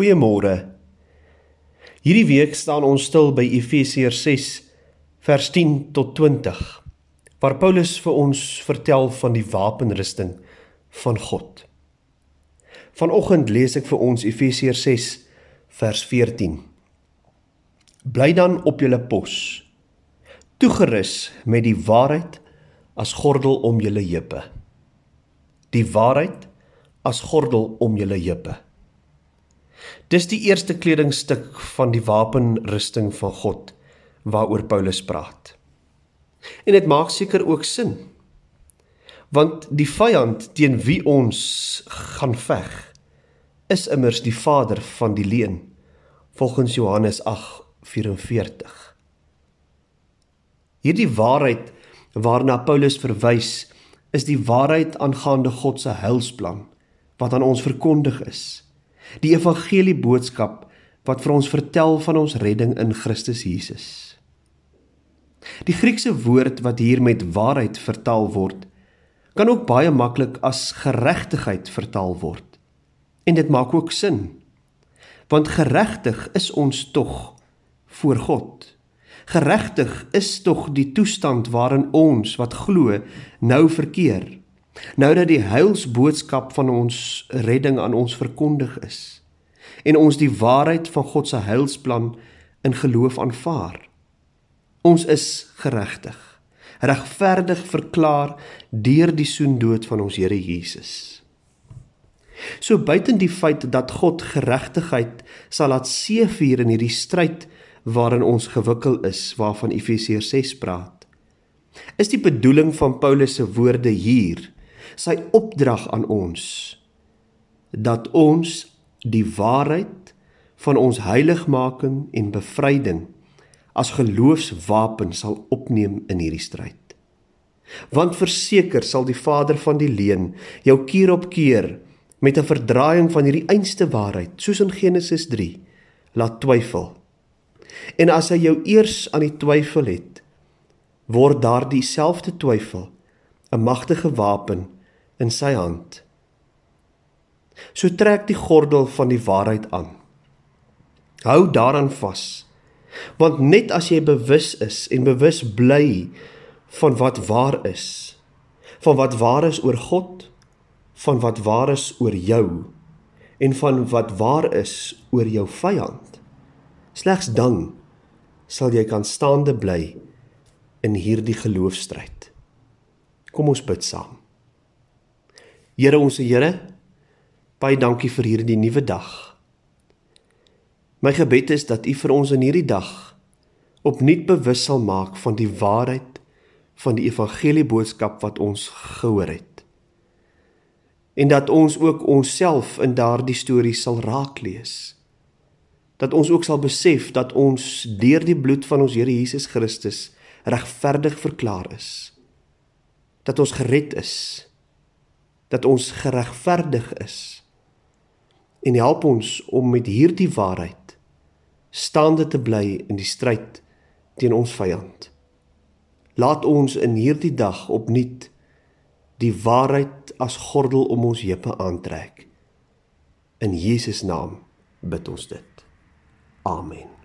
Goeiemôre. Hierdie week staan ons stil by Efesiërs 6 vers 10 tot 20 waar Paulus vir ons vertel van die wapenrusting van God. Vanoggend lees ek vir ons Efesiërs 6 vers 14. Bly dan op julle pos, toegerus met die waarheid as gordel om julle heupe. Die waarheid as gordel om julle heupe. Dis die eerste kledingstuk van die wapenrusting van God waaroor Paulus praat. En dit maak seker ook sin. Want die vyand teen wie ons gaan veg is immers die vader van die leuen volgens Johannes 8:44. Hierdie waarheid waarna Paulus verwys is die waarheid aangaande God se heilsplan wat aan ons verkondig is die evangelie boodskap wat vir ons vertel van ons redding in Christus Jesus. Die Griekse woord wat hier met waarheid vertaal word, kan ook baie maklik as geregtigheid vertaal word. En dit maak ook sin. Want geregtig is ons tog voor God. Geregtig is tog die toestand waarin ons wat glo nou verkeer. Nou dat die heilsboodskap van ons redding aan ons verkondig is en ons die waarheid van God se heilsplan in geloof aanvaar. Ons is geregtig, regverdig verklaar deur die soendood van ons Here Jesus. So buiten die feit dat God geregtigheid sal laat seëvier in hierdie stryd waarin ons gewikkel is, waarvan Efesiërs 6 praat, is die bedoeling van Paulus se woorde hier sy opdrag aan ons dat ons die waarheid van ons heiligmaking en bevryding as geloofswapen sal opneem in hierdie stryd. Want verseker sal die Vader van die leuen jou keer op keer met 'n verdraaiing van hierdie einste waarheid, soos in Genesis 3, laat twyfel. En as hy jou eers aan die twyfel het, word daardie selfde twyfel 'n magtige wapen in sy hand. So trek die gordel van die waarheid aan. Hou daaraan vas. Want net as jy bewus is en bewus bly van wat waar is, van wat waar is oor God, van wat waar is oor jou en van wat waar is oor jou vyand, slegs dan sal jy kan staande bly in hierdie geloofstryd. Kom ons bid saam. Here ons Here, baie dankie vir hierdie nuwe dag. My gebed is dat U vir ons in hierdie dag opnuut bewus sal maak van die waarheid van die evangelie boodskap wat ons gehoor het. En dat ons ook onsself in daardie storie sal raak lees. Dat ons ook sal besef dat ons deur die bloed van ons Here Jesus Christus regverdig verklaar is. Dat ons gered is dat ons geregverdig is. En help ons om met hierdie waarheid staande te bly in die stryd teen ons vyand. Laat ons in hierdie dag opnuut die waarheid as gordel om ons heupe aantrek. In Jesus naam bid ons dit. Amen.